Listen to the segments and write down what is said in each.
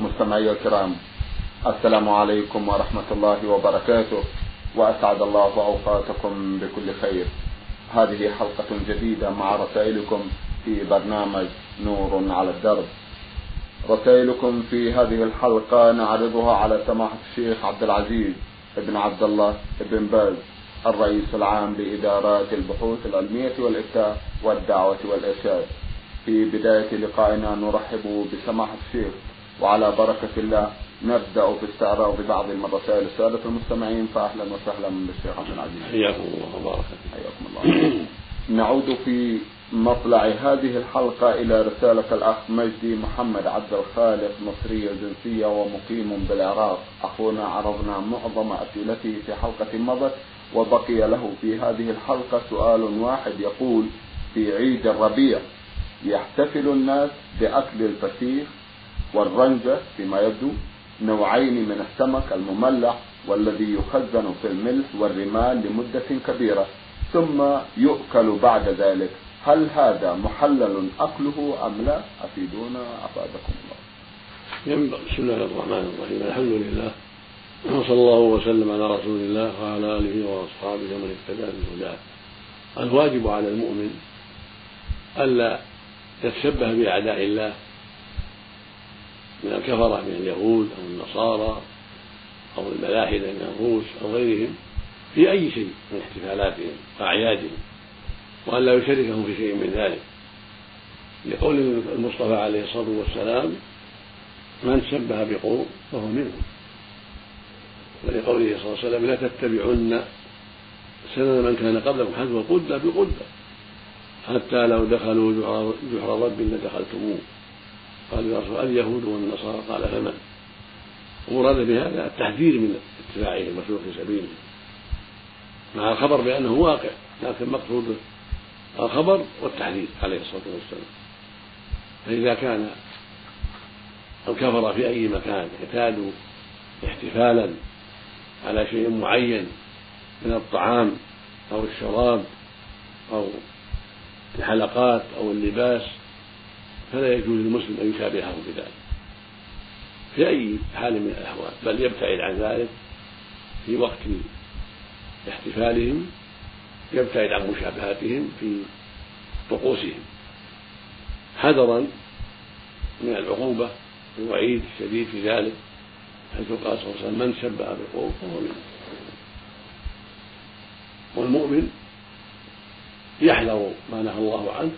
مستمعي الكرام السلام عليكم ورحمة الله وبركاته وأسعد الله أوقاتكم بكل خير. هذه حلقة جديدة مع رسائلكم في برنامج نور على الدرب. رسائلكم في هذه الحلقة نعرضها على سماحة الشيخ عبد العزيز بن عبد الله بن باز الرئيس العام لإدارات البحوث العلمية والإفتاء والدعوة والإرشاد. في بداية لقائنا نرحب بسماحة الشيخ وعلى بركة الله نبدأ باستعراض بعض من رسائل السادة المستمعين فأهلا وسهلا بالشيخ عبد العزيز. حياكم الله وبارك حياكم الله. نعود في مطلع هذه الحلقة إلى رسالة الأخ مجدي محمد عبد الخالق مصري الجنسية ومقيم بالعراق. أخونا عرضنا معظم أسئلته في حلقة مضت وبقي له في هذه الحلقة سؤال واحد يقول في عيد الربيع يحتفل الناس بأكل الفسيخ والرنجة فيما يبدو نوعين من السمك المملح والذي يخزن في الملح والرمال لمدة كبيرة ثم يؤكل بعد ذلك. هل هذا محلل أكله أم لا؟ أفيدونا أفادكم الله. ينبغي بسم الله الرحمن الرحيم. الحمد لله. وصلى الله وسلم على رسول الله وعلى آله وأصحابه ومن اهتدى بهداه. الواجب على المؤمن ألا يتشبه بأعداء الله من الكفرة من اليهود أو النصارى أو الملاحدة من الروس أو غيرهم في أي شيء من احتفالاتهم وأعيادهم وأن لا يشركهم في شيء من ذلك. لقول المصطفى عليه الصلاة والسلام من شبه بقوم فهو منهم. ولقوله صلى الله عليه وسلم لا تتبعن سنن من كان قبلكم حذو القدة بقدة حتى لو دخلوا جحر رب لدخلتموه. قال يا رسول اليهود والنصارى قال فمن؟ ومراد بهذا التحذير من اتباعهم وسلوك سبيلهم مع الخبر بأنه واقع لكن مقصود الخبر والتحذير عليه الصلاة والسلام. فإذا كان الكفر في أي مكان اعتادوا احتفالا على شيء معين من الطعام أو الشراب أو الحلقات أو اللباس فلا يجوز للمسلم أن يشابههم بذلك في أي حال من الأحوال بل يبتعد عن ذلك في وقت احتفالهم يبتعد عن مشابهاتهم في طقوسهم. حذرا من العقوبة الوعيد الشديد في ذلك حيث قال صلى الله عليه وسلم من شبه بقوم فهو منه والمؤمن يحذر ما نهى الله عنه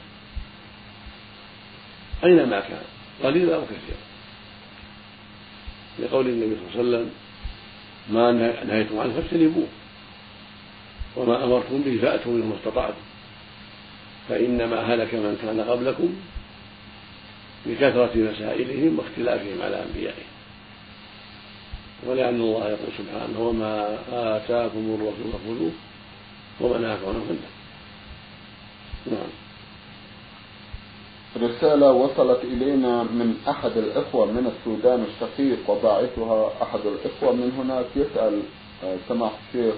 أينما كان قليلا أو كثيرا. لقول النبي صلى الله عليه وسلم ما نهيتم عنه فاجتنبوه وما أمرتم به فأتوا منه ما استطعتم. فإنما هلك من كان قبلكم بكثرة مسائلهم واختلافهم على أنبيائهم. ولأن الله يقول سبحانه وما آتاكم الرسول فخذوه وما نهاكم عنه فانتهوا نعم رسالة وصلت إلينا من أحد الإخوة من السودان الشقيق وباعثها أحد الإخوة من هناك. يسأل آه، سماحة الشيخ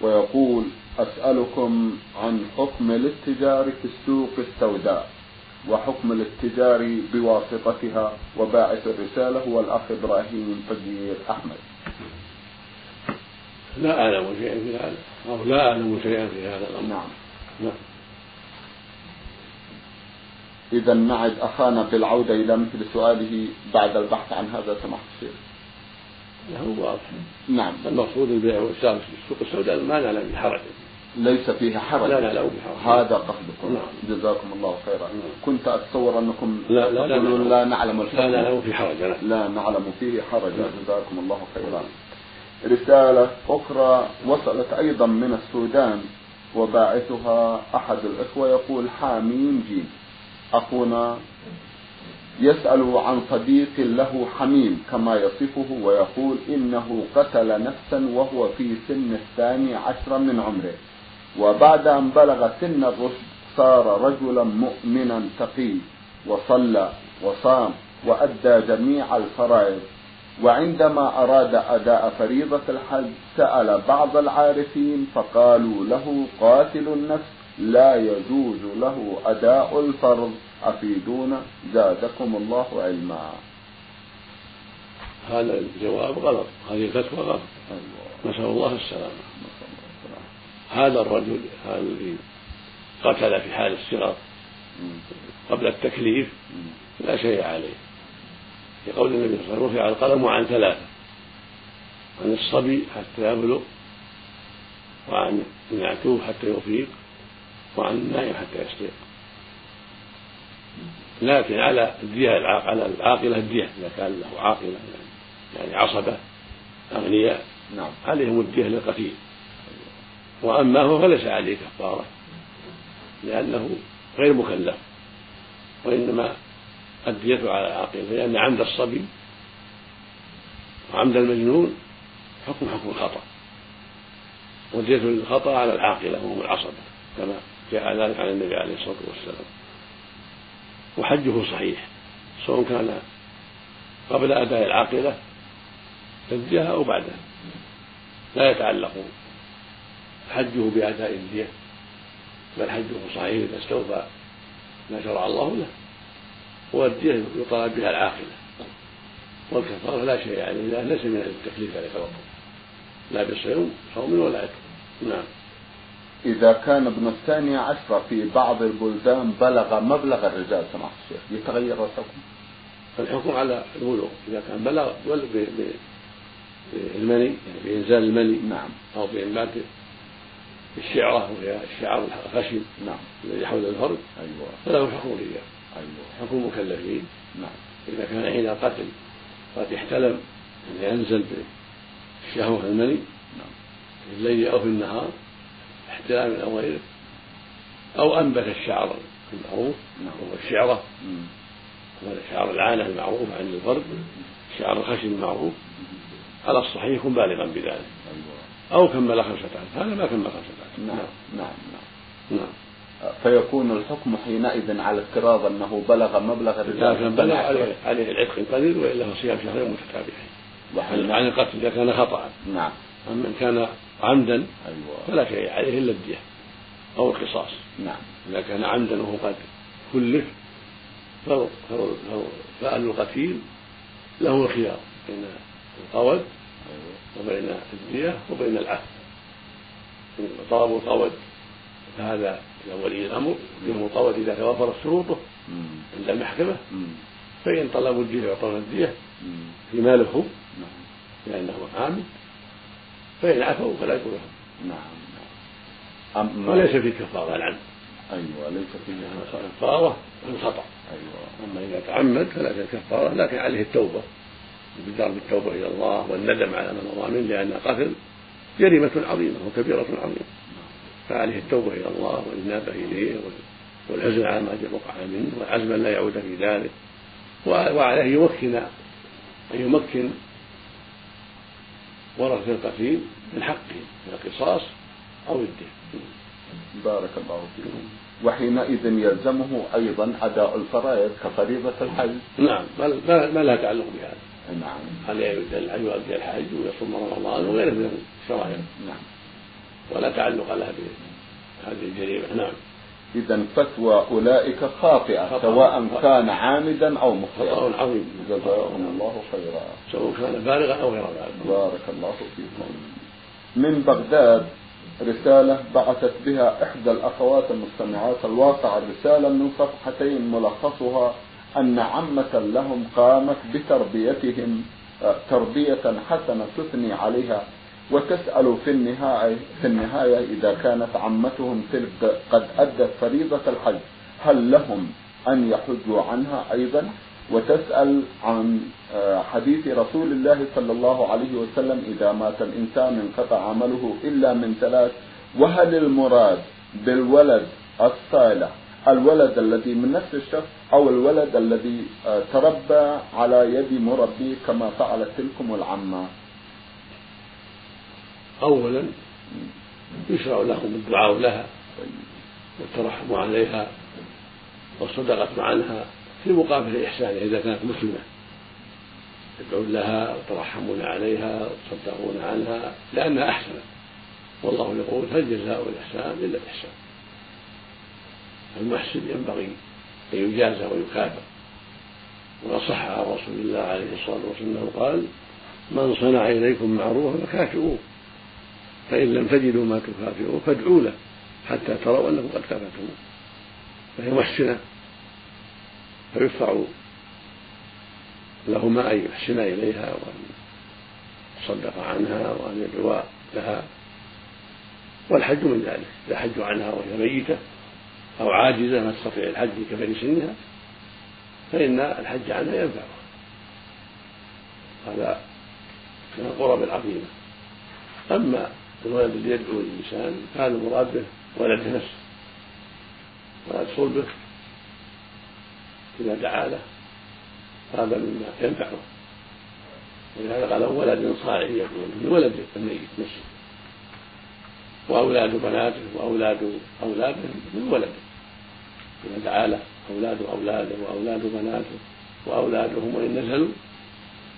ويقول أسألكم عن حكم الاتجار في السوق السوداء وحكم الاتجار بواسطتها وباعث الرسالة هو الأخ إبراهيم فقير أحمد. لا أعلم شيئا في هذا أو لا أعلم شيئا في هذا الأمر. نعم. نعم. إذا نعد أخانا بالعودة إلى مثل سؤاله بعد البحث عن هذا سماحة الشيخ. هو واضح نعم. المقصود البيع والشراء في السوق السوداء ما نعلم بحرج ليس فيه حرج. لا نعلم بحرج هذا قصدكم. نعم. جزاكم الله خيرا. نعم. كنت أتصور أنكم لا لا لا نعلم. لا نعلم لا الحكم نعلم في حرج. لا. لا نعلم فيه حرجا نعم. جزاكم الله خيرا. رسالة أخرى وصلت أيضا من السودان وباعثها أحد الإخوة يقول حاميم جيم. أخونا يسأل عن صديق له حميم كما يصفه ويقول إنه قتل نفسا وهو في سن الثاني عشر من عمره. وبعد أن بلغ سن الرشد صار رجلا مؤمنا تقي وصلى وصام وأدى جميع الفرائض. وعندما أراد أداء فريضة الحج سأل بعض العارفين فقالوا له قاتل النفس لا يجوز له أداء الفرض أفيدونا زادكم الله علما هذا الجواب غلط هذه الفتوى غلط أيوة. نسأل الله السلامة. هذا الرجل هذا الذي قتل في حال الصغر. قبل التكليف. لا شيء عليه لقول النبي صلى الله عليه وسلم رفع القلم عن ثلاثة عن الصبي حتى يبلغ وعن المعتوه حتى يفيق وعن النائم حتى يستيقظ لكن على الدية العاق- على العاقلة الدية إذا كان له عاقلة يعني, عصبة أغنياء نعم. عليهم الدية للقتيل وأما هو فليس عليه كفارة لأنه غير مكلف وإنما الدية على العاقلة لأن عمد الصبي وعمد المجنون حكم حكم الخطأ. ودية الخطأ على العاقلة وهم العصبة كما جاء ذلك عن النبي عليه الصلاة والسلام. وحجه صحيح. سواء كان قبل أداء العاقلة الدية أو بعدها. لا يتعلق. حجه بأداء الدية. بل حجه صحيح إذا استوفى ما شرع الله له. والدية يطالب بها العاقلة. والكفارة لا شيء عليه. لأن ليس من التكليف عليه الصلاة لا بصيام صوم ولا عتق. نعم. إذا كان ابن الثاني عشر في بعض البلدان بلغ مبلغ الرجال سماحة الشيخ يتغير الحكم فالحكم على البلوغ. إذا كان بلغ ب- بالمني يعني بإنزال المني. نعم. أو بإنبات الشعرة وهي الشعر الخشن. نعم. الذي حول الفرد أيوة. فله حكم الرجال أيوة. حكم المكلفين نعم. إذا كان حين القتل قد احتلم أن ينزل بالشهوة المني. نعم. في الليل أو في النهار. احتلام أو غيره أو أنبت الشعر المعروف نعم. وهو الشعرة. وهذا شعر العانة المعروف عند الفرد الشعر الخشن المعروف. على الصحيح يكون بالغا بذلك. أيوة. أو كمل خمسة ألف هذا ما كمل خمسة ألف نعم نعم نعم. نعم. فيكون الحكم حينئذ على افتراض أنه بلغ مبلغ الرجال بلغ. عليه عليه العتق القليل وإلا هو صيام شهرين متتابعين. عن عن القتل إذا كان خطأ. نعم. أما إن كان عمدا أيوة. فلا شيء عليه إلا الدية أو القصاص. نعم. إذا كان عمدا وهو قد كلف فأهل القتيل له الخيار بين القود وبين الدية وبين العفو إن طلبوا القود فهذا إلى ولي الأمر. يوم القود إذا توفرت شروطه. عند المحكمة. فإن طلبوا الدية يعطون الدية. في ماله نعم. لأنه عامل فإن عفوا فلا يكون نعم نعم. أما وليس في كفارة العمد أيوة ليس فيه كفارة. الخطأ أيوة. أما إذا تعمد فلا في كفارة لكن عليه التوبة. البدار بالتوبة إلى الله والندم على ما مضى منه لأن القتل جريمة عظيمة وكبيرة عظيمة. فعليه التوبة إلى الله والإنابة إليه وال- والحزن على ما وقع منه والعزم أن لا يعود في ذلك. وعليه يمكن أن يمكن ورثة القتيل من حقه من القصاص أو الدين. بارك الله فيكم وحينئذ يلزمه أيضا أداء الفرائض كفريضة الحج. نعم ما لها تعلق بهذا. نعم. عليه أن يؤدي الحج ويصوم رمضان وغيره من الشرائع؟ نعم. ولا تعلق لها بهذه الجريمة. نعم. إذا فتوى أولئك خاطئة. سواء كان عامدا أو مخطئا. خطأ عظيم. جزاهم الله خيرا. سواء كان بالغا أو غير بالغ. بارك الله فيكم. من بغداد رسالة بعثت بها إحدى الأخوات المستمعات الواقع الرسالة من صفحتين ملخصها أن عمة لهم قامت بتربيتهم آه، تربية حسنة تثني عليها. وتسأل في النهاية في النهاية إذا كانت عمتهم تلك قد أدت فريضة الحج هل لهم أن يحجوا عنها أيضا؟ وتسأل عن آه، حديث رسول الله صلى الله عليه وسلم إذا مات الإنسان انقطع عمله إلا من ثلاث وهل المراد بالولد الصالح الولد الذي من نفس الشخص أو الولد الذي آه، تربى على يد مربيه كما فعلت تلكم العمة؟ أولا يشرع لهم الدعاء لها والترحم عليها والصدقة عنها في مقابل إحسانها إذا كانت مسلمة. يدعون لها ويترحمون عليها ويتصدقون عنها لأنها أحسنت. والله يقول هل جزاء الإحسان إلا الإحسان. المحسن ينبغي أن يجازى ويكافئ وقد صح عن رسول الله عليه الصلاة والسلام قال من صنع إليكم معروفا فكافئوه. فإن لم تجدوا ما تكافئوه فادعوا له حتى تروا أنه قد كافأتموه. فهي محسنة. فيدفع لهما أن يحسن إليها وأن يصدق عنها وأن يدعو لها. والحج من ذلك. إذا حج عنها وهي ميتة أو عاجزة ما تستطيع الحج لكبر سنها فإن الحج عنها ينفعها. هذا من القرب العظيمة. أما الولد الذي يدعو الإنسان فهذا المراد به ولد نفسه ولد صلبه. إذا دعا له هذا مما ينفعه. ولهذا قال ولد صالح يكون من ولد الميت نفسه. وأولاد بناته وأولاد أولادهم من ولده إذا دعا له أولاد أولاده وأولاد بناته وأولادهم وإن نزلوا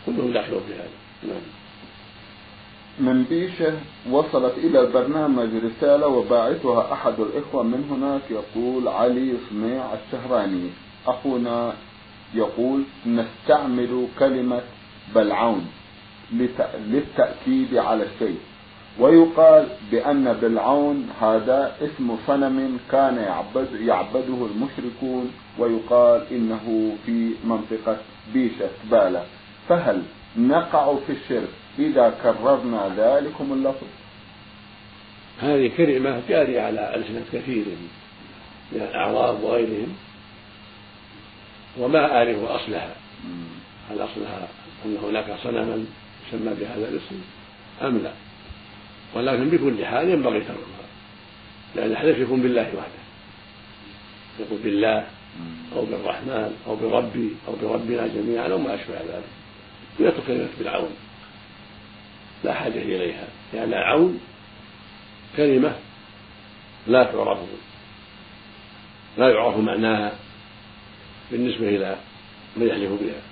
كلهم داخلون في هذا. نعم. من بيشة وصلت إلى البرنامج رسالة وباعثها أحد الإخوة من هناك يقول علي صنيع الشهراني أخونا يقول نستعمل كلمة بلعون للتأكيد على الشيء. ويقال بأن بلعون هذا اسم صنم كان يعبد يعبده المشركون ويقال إنه في منطقة بيشة بالة فهل نقع في الشرك إذا كررنا ذلكم اللفظ. هذه كلمة جارية على ألسنة كثير من الأعراب وغيرهم. وما أعرف أصلها. هل أصلها أن هناك صنما يسمى بهذا الاسم؟ أم لا؟ ولكن بكل حال ينبغي تركها. لأن الحدث يكون بالله وحده. يقول بالله أو بالرحمن أو بربي أو بربنا جميعا أو ما أشبه ذلك. ويترك كلمة بالعون. لا حاجة إليها. لأن يعني العون كلمة لا تعرف لا يعرف معناها بالنسبة إلى من يحلف بها.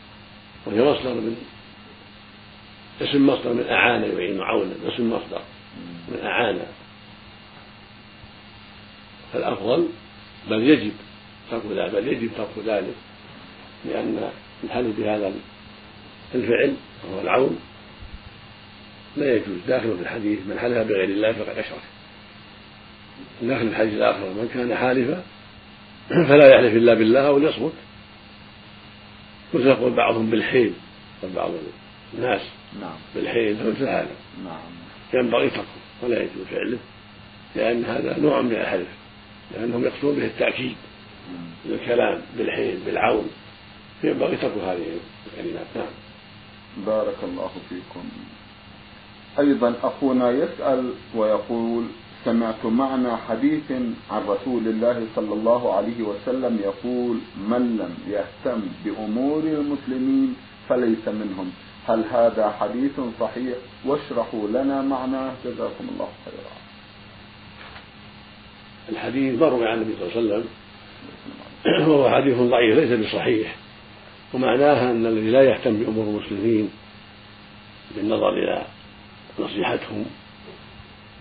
وهي مصدر من اسم مصدر من أعان يعين عونا اسم مصدر من أعان فالأفضل بل يجب ترك ذلك بل يجب ترك ذلك لأن الحلف بهذا الفعل وهو العون لا يجوز. داخل في الحديث من حلف بغير الله فقد أشرك. داخل الحديث الآخر من كان حالفا فلا يحلف إلا بالله أو ليصمت. ويقول بعضهم بالحيل بعض الناس نعم. بالحيل فمثل هذا نعم. ينبغي تركه ولا يجوز فعله لأن هذا نوع من الحلف لأنهم يقصدون به التأكيد بالكلام بالحيل بالعون. ينبغي ترك هذه الكلمات. نعم. بارك الله فيكم. أيضا أخونا يسأل ويقول سمعت معنى حديث عن رسول الله صلى الله عليه وسلم يقول من لم يهتم بأمور المسلمين فليس منهم. هل هذا حديث صحيح؟ واشرحوا لنا معناه. جزاكم الله خيرا. الحديث مر عن النبي صلى الله عليه وسلم. وهو حديث ضعيف ليس بصحيح. ومعناها أن الذي لا يهتم بأمور المسلمين بالنظر إلى نصيحتهم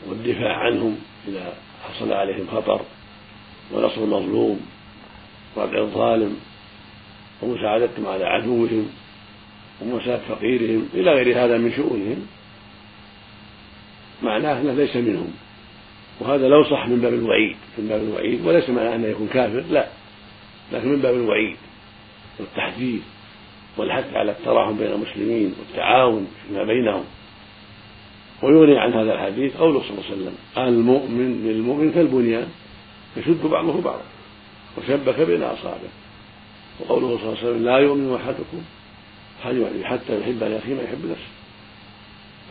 والدفاع عنهم إذا حصل عليهم خطر ونصر المظلوم وردع الظالم ومساعدتهم على عدوهم ومساعدة فقيرهم إلى غير هذا من شؤونهم معناه أنه ليس منهم. وهذا لو صح من باب الوعيد من باب الوعيد وليس معناه أنه يكون كافر لا. لكن من باب الوعيد والتحذير والحث على التراحم بين المسلمين والتعاون فيما بينهم. ويغني عن هذا الحديث قوله صلى الله عليه وسلم المؤمن للمؤمن كالبنيان يشد بعضه بعضا وشبك بين اصابعه وقوله صلى الله عليه وسلم لا يؤمن أحدكم حتى يحب لاخيه ما يحب نفسه.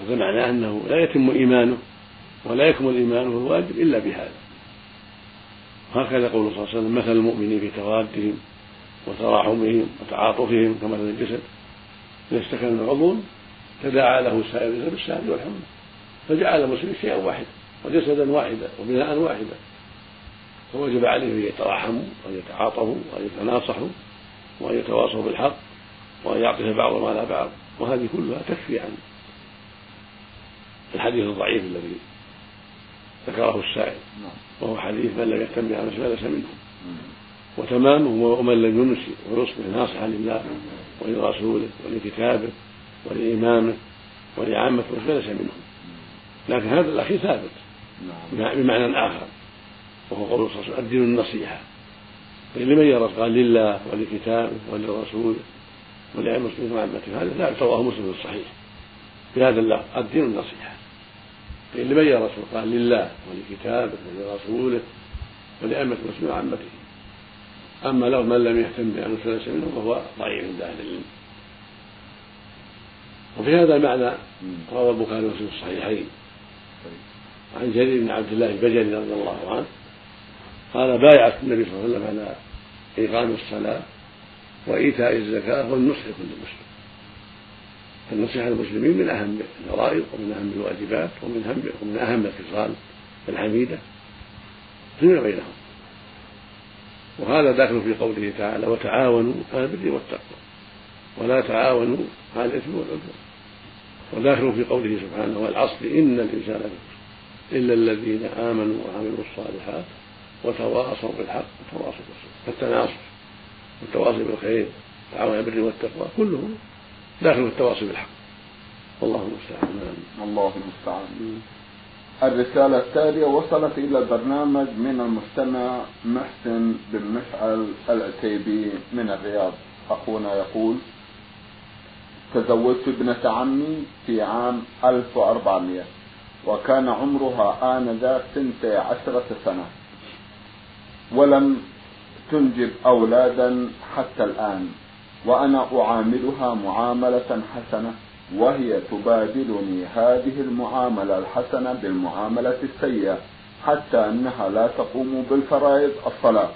هذا معناه أنه لا يتم إيمانه ولا يكمل إيمانه الواجب إلا بهذا. هكذا قوله صلى الله عليه وسلم مثل المؤمنين في توادهم وتراحمهم وتعاطفهم كمثل الجسد إذا استكن من عضو تداعى له السائر بالسهر والحمى فجعل المسلمين شيئا واحدا وجسدا واحدا وبناء واحدا. فوجب عليهم أن يتراحموا وأن يتعاطفوا وأن يتناصحوا وأن يتواصوا بالحق وأن يعطف بعضهم على بعض. وهذه كلها تكفي عن الحديث الضعيف الذي ذكره السائل. وهو حديث من لم يهتم بها فليس منهم وتمامه ومن لم يمسي ويصبح ناصحا لله ولرسوله ولكتابه ولإمامه ولعامة فليس منهم لكن هذا الأخير ثابت. نعم. بمعنى آخر. وهو قول صلى الله عليه وسلم الدين النصيحة. لمن يرى قال لله ولكتابه ولرسوله ولأئمة المسلمين وعامته هذا لا رواه مسلم في الصحيح. بهذا اللفظ الدين النصيحة. لمن يرى الرسول قال لله ولكتابه ولرسوله ولأئمة المسلمين وعامته أما لو من لم يهتم بأن فليس منهم فهو ضعيف عند أهل العلم. وفي هذا المعنى روى البخاري ومسلم في الصحيحين. عن جرير بن عبد الله البجلي رضي الله عنه قال بايعت النبي صلى الله عليه وسلم على إقام الصلاة وإيتاء الزكاة والنصح لكل مسلم. فالنصيحة للمسلمين من أهم الفرائض ومن أهم الواجبات ومن أهم ومن أهم الخصال الحميدة فيما بينهم. وهذا داخل في قوله تعالى وتعاونوا على البر والتقوى ولا تعاونوا على الإثم والعدوان. وداخل في قوله سبحانه والعصر إن الإنسان إلا الذين آمنوا وعملوا الصالحات وتواصوا بالحق وتواصوا بالصبر فالتناصر والتواصي بالخير والتعاون البر والتقوى كله داخل في التواصي بالحق. والله المستعان. الله المستعان. الرسالة التالية وصلت إلى البرنامج من المستمع محسن بن مشعل العتيبي من الرياض. أخونا يقول تزوجت ابنة عمي في عام 1400 وكان عمرها آنذاك سنتي عشرة سنة. ولم تنجب أولادا حتى الآن وأنا أعاملها معاملة حسنة وهي تبادلني هذه المعاملة الحسنة بالمعاملة السيئة حتى أنها لا تقوم بالفرائض الصلاة.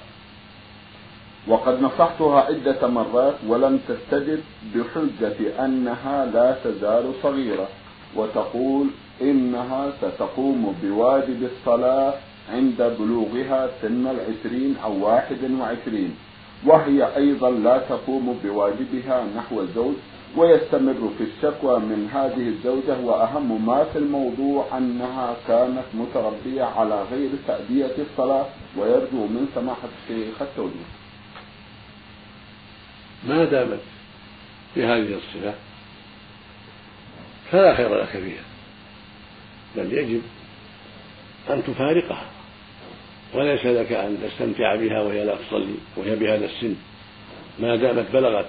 وقد نصحتها عدة مرات ولم تستجب بحجة أنها لا تزال صغيرة وتقول إنها ستقوم بواجب الصلاة عند بلوغها سن العشرين أو واحد وعشرين وهي أيضا لا تقوم بواجبها نحو الزوج ويستمر في الشكوى من هذه الزوجة وأهم ما في الموضوع أنها كانت متربية على غير تأدية الصلاة ويرجو من سماحة الشيخ التوجيه ما دامت بهذه الصفة فلا خير لك فيها بل يجب أن تفارقها وليس لك أن تستمتع بها وهي لا تصلي وهي بهذا السن. ما دامت بلغت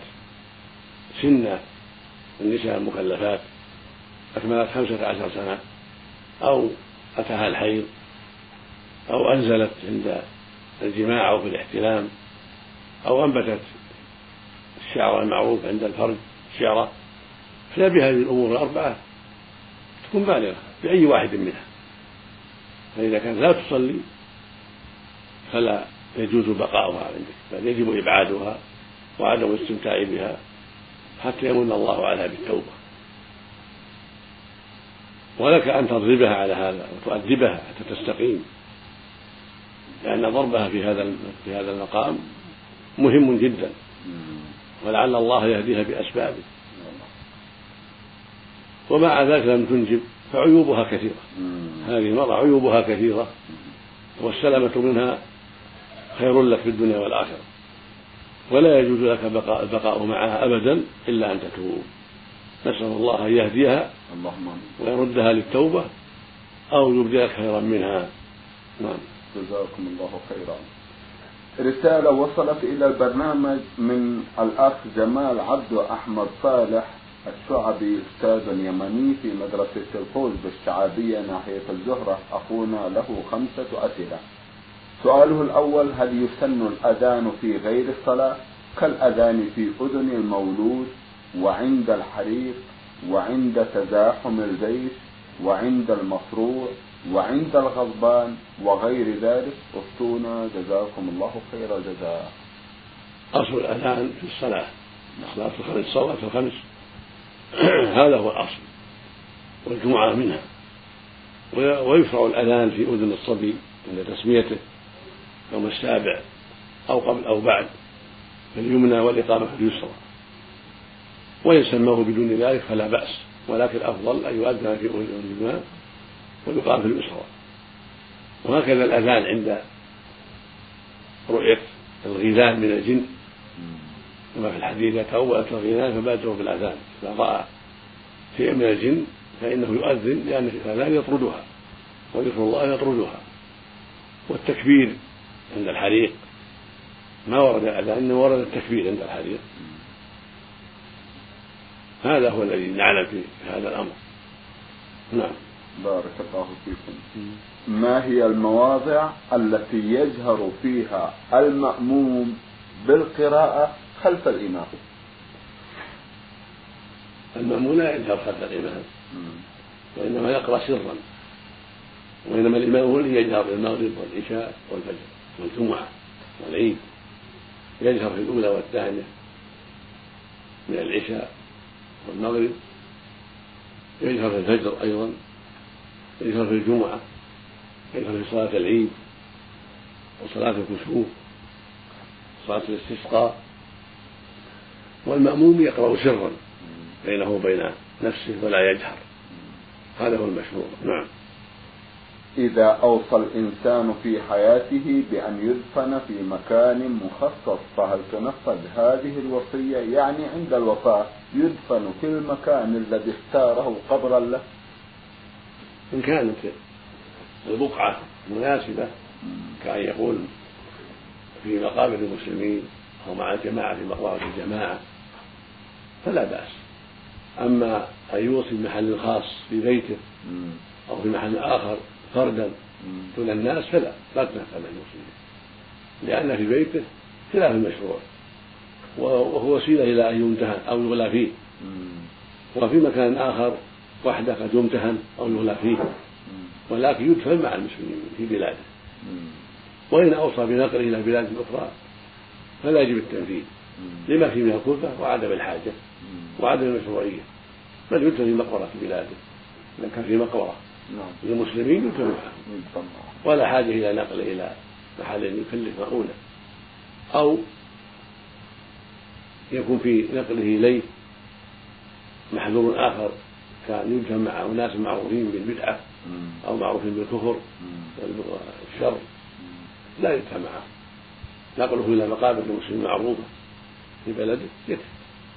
سن النساء المكلفات أكملت خمسة عشر سنة أو أتاها الحيض أو أنزلت عند الجماع أو في الاحتلام أو أنبتت الشعر المعروف عند الفرج شعرة فلا بهذه الأمور الأربعة تكون بالغة بأي واحد منها. فإذا كانت لا تصلي فلا يجوز بقاؤها عندك بل يجب إبعادها وعدم الاستمتاع بها حتى يمن الله عليها بالتوبة. ولك أن تضربها على هذا وتؤدبها حتى تستقيم لأن ضربها في هذا في هذا المقام مهم جدا. ولعل الله يهديها بأسبابه. ومع ذلك لم تنجب فعيوبها كثيرة. هذه المرأة عيوبها كثيرة والسلامة منها خير لك في الدنيا والآخرة. ولا يجوز لك بقاء البقاء معها أبدا إلا أن تتوب. نسأل الله أن يهديها اللهم ويردها للتوبة أو يبدلك خيرا منها. نعم. جزاكم الله خيرا. رسالة وصلت إلى البرنامج من الأخ جمال عبد أحمد صالح الشعبي أستاذ يمني في مدرسة الفوز بالشعابية ناحية الزهرة أخونا له خمسة أسئلة. سؤاله الأول هل يسن الأذان في غير الصلاة؟ كالأذان في أذن المولود وعند الحريق وعند تزاحم الجيش وعند المصروع وعند الغضبان وغير ذلك افتونا جزاكم الله خير الجزاء. أصل الأذان في الصلاة. صلاة الخمس الصلاة الخمس هذا هو الأصل. والجمعة منها. ويشرع الأذان في أذن الصبي عند تسميته يوم السابع أو قبل أو بعد في اليمنى والإقامة في اليسرى. وإن سماه بدون ذلك فلا بأس ولكن الأفضل أن يؤذن في اليمنى ويقام في اليسرى وهكذا الأذان عند رؤية الغيلان من الجن. كما في الحديث إذا تأولت الغيلان فبادروا بالأذان. إذا رأى شيء من الجن فإنه يؤذن لأن الأذان يطردها وذكر الله يطردها. والتكبير عند الحريق. ما ورد الأذان إنما ورد التكبير عند الحريق. هذا هو الذي نعلم في هذا الأمر. نعم. بارك الله فيكم. ما هي المواضع التي يجهر فيها المأموم بالقراءة خلف الإمام؟ المأموم لا يجهر خلف الإمام. وإنما يقرأ سرا. وإنما الإمام هو الذي يجهر بالمغرب والعشاء والفجر والجمعة والعيد. يجهر في الأولى والثانية من العشاء والمغرب. يجهر في الفجر أيضا. يجهر في الجمعة يجهر في صلاة العيد وصلاة الكسوف صلاة الاستسقاء. والمأموم يقرأ سرا بينه وبين نفسه ولا يجهر. هذا هو المشهور نعم. إذا أوصى الإنسان في حياته بأن يدفن في مكان مخصص فهل تنفذ هذه الوصية؟ يعني عند الوفاة يدفن في المكان الذي اختاره قبرا له؟ إن كانت البقعة مناسبة كأن يقول في مقابر المسلمين أو مع الجماعة في مقبرة الجماعة فلا بأس. أما أن يوصي بمحل خاص في بيته أو في محل آخر فردا دون الناس فلا لا تنفذ المسلمين لأن في بيته خلاف المشروع وهو وسيلة إلى أن يمتهن أو يغلى فيه. وفي مكان آخر وحده قد يمتهن أو يغلى فيه. ولكن يدفن مع المسلمين في بلاده. وإن أوصى بنقله إلى بلاد أخرى فلا يجب التنفيذ. لما فيه من الكلفة وعدم الحاجة وعدم المشروعية. بل يدفن في مقبرة بلاده. إذا كان في مقبرة. نعم. للمسلمين يدفن معه ولا حاجة إلى نقله إلى محل يكلف مؤونة. أو يكون في نقله إليه محذور آخر. كان يدفن مع أناس معروفين بالبدعة أو معروفين بالكفر والشر. لا يدفن معه. نقله إلى مقابر المسلمين معروفة في بلده يكفي.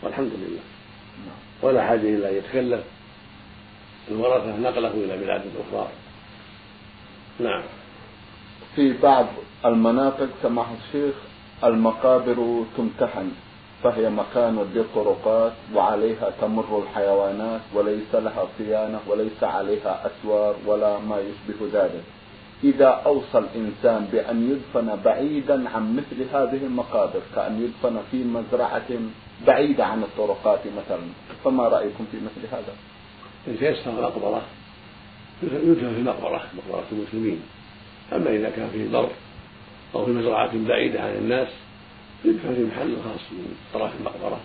والحمد لله. نعم. ولا حاجة إلى أن يتكلف الورثة نقله إلى بلاد أخرى. نعم. في بعض المناطق سماحة الشيخ المقابر تمتحن. فهي مكان ودي طرقات وعليها تمر الحيوانات وليس لها صيانة وليس عليها أسوار ولا ما يشبه ذلك. إذا أوصى الإنسان بأن يدفن بعيدا عن مثل هذه المقابر كأن يدفن في مزرعة بعيدة عن الطرقات مثلا فما رأيكم في مثل هذا؟ إن تيسر مقبرة. يدفن في مقبرة مقبرة المسلمين. أما إذا كان في ضر أو في مزرعة بعيدة عن الناس يدفن في محل خاص من طرف المقبرة.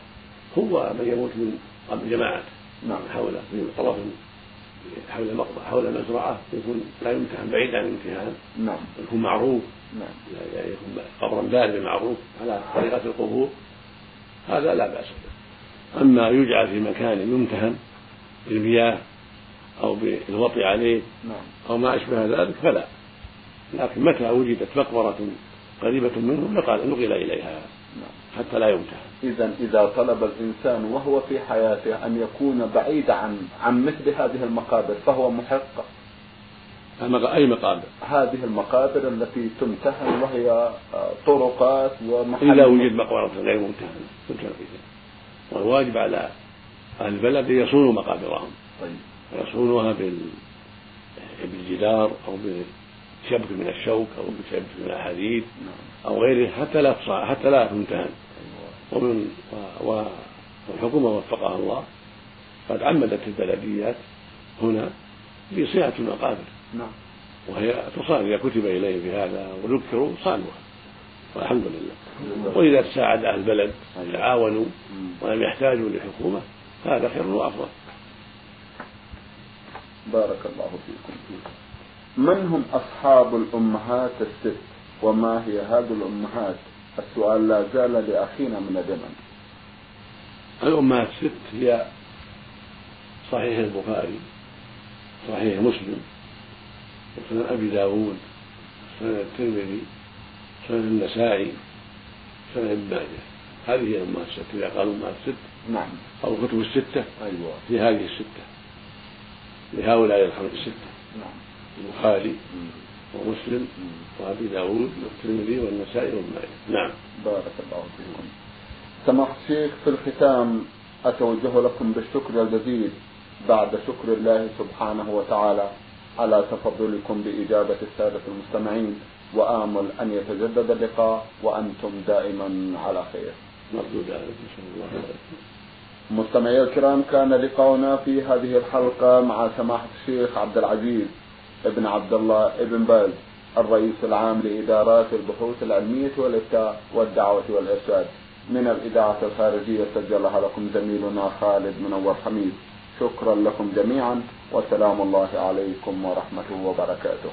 هو من يموت من قبل جماعة. نعم. حول في طرف حول المقبرة حول المزرعة يكون لا يمتحن بعيد عن الامتحان. نعم. يكون معروف. نعم. يكون قبرا باردا معروف على طريقة القبور. هذا لا بأس به. أما يجعل في مكان يمتهن بالمياه أو بالوطي عليه نعم. أو ما أشبه ذلك فلا. لكن متى وجدت مقبرة قريبة منه نقل نقل إليها نعم. حتى لا يمتهن إذا إذا طلب الإنسان وهو في حياته أن يكون بعيد عن عن مثل هذه المقابر فهو محق أي مقابر؟ هذه المقابر التي تمتهن وهي آه، طرقات ومحل إذا وجد مقبرة غير ممتهنة تمتهن فيها والواجب على أهل البلد أن يصونوا مقابرهم طيب. يصونوها بالجدار أو بشبك من الشوك أو بشبك من الحديد نعم. أو غيره حتى لا حتى لا تمتهن. ومن والحكومة وفقها الله. قد عمدت البلديات هنا بصيانة المقابر. نعم. وهي تصان إذا كتب إليه بهذا وذكروا صانوها والحمد لله. وإذا تساعد أهل البلد أيوة. تعاونوا ولم يحتاجوا للحكومة هذا خير وأفضل. بارك الله فيكم. من هم أصحاب الأمهات الست؟ وما هي هذه الأمهات؟ السؤال لا زال لأخينا من اليمن. الأمهات الست هي صحيح البخاري صحيح مسلم وسنن أبي داود سنن الترمذي سنن النسائي سنن ابن ماجه. هذه هي الأمهات الست. إذا قالوا أمهات الست نعم. أو الكتب الستة أيوة. في هذه الستة لهؤلاء الحمد الستة نعم. البخاري. ومسلم مم. وأبي داود والترمذي والنسائي وابن ماجه نعم بارك الله فيكم سماحة الشيخ في الختام أتوجه لكم بالشكر الجزيل بعد شكر الله سبحانه وتعالى على تفضلكم بإجابة السادة المستمعين وآمل أن يتجدد اللقاء وأنتم دائما على خير نرجو ذلك نسأل الله ذلك مستمعي الكرام كان لقاؤنا في هذه الحلقة مع سماحة الشيخ عبد العزيز ابن عبد الله ابن باز الرئيس العام لإدارات البحوث العلمية والإفتاء والدعوة والإرشاد. من الإذاعة الخارجية سجلها لكم زميلنا خالد منور حميد. شكرا لكم جميعا وسلام الله عليكم ورحمته وبركاته.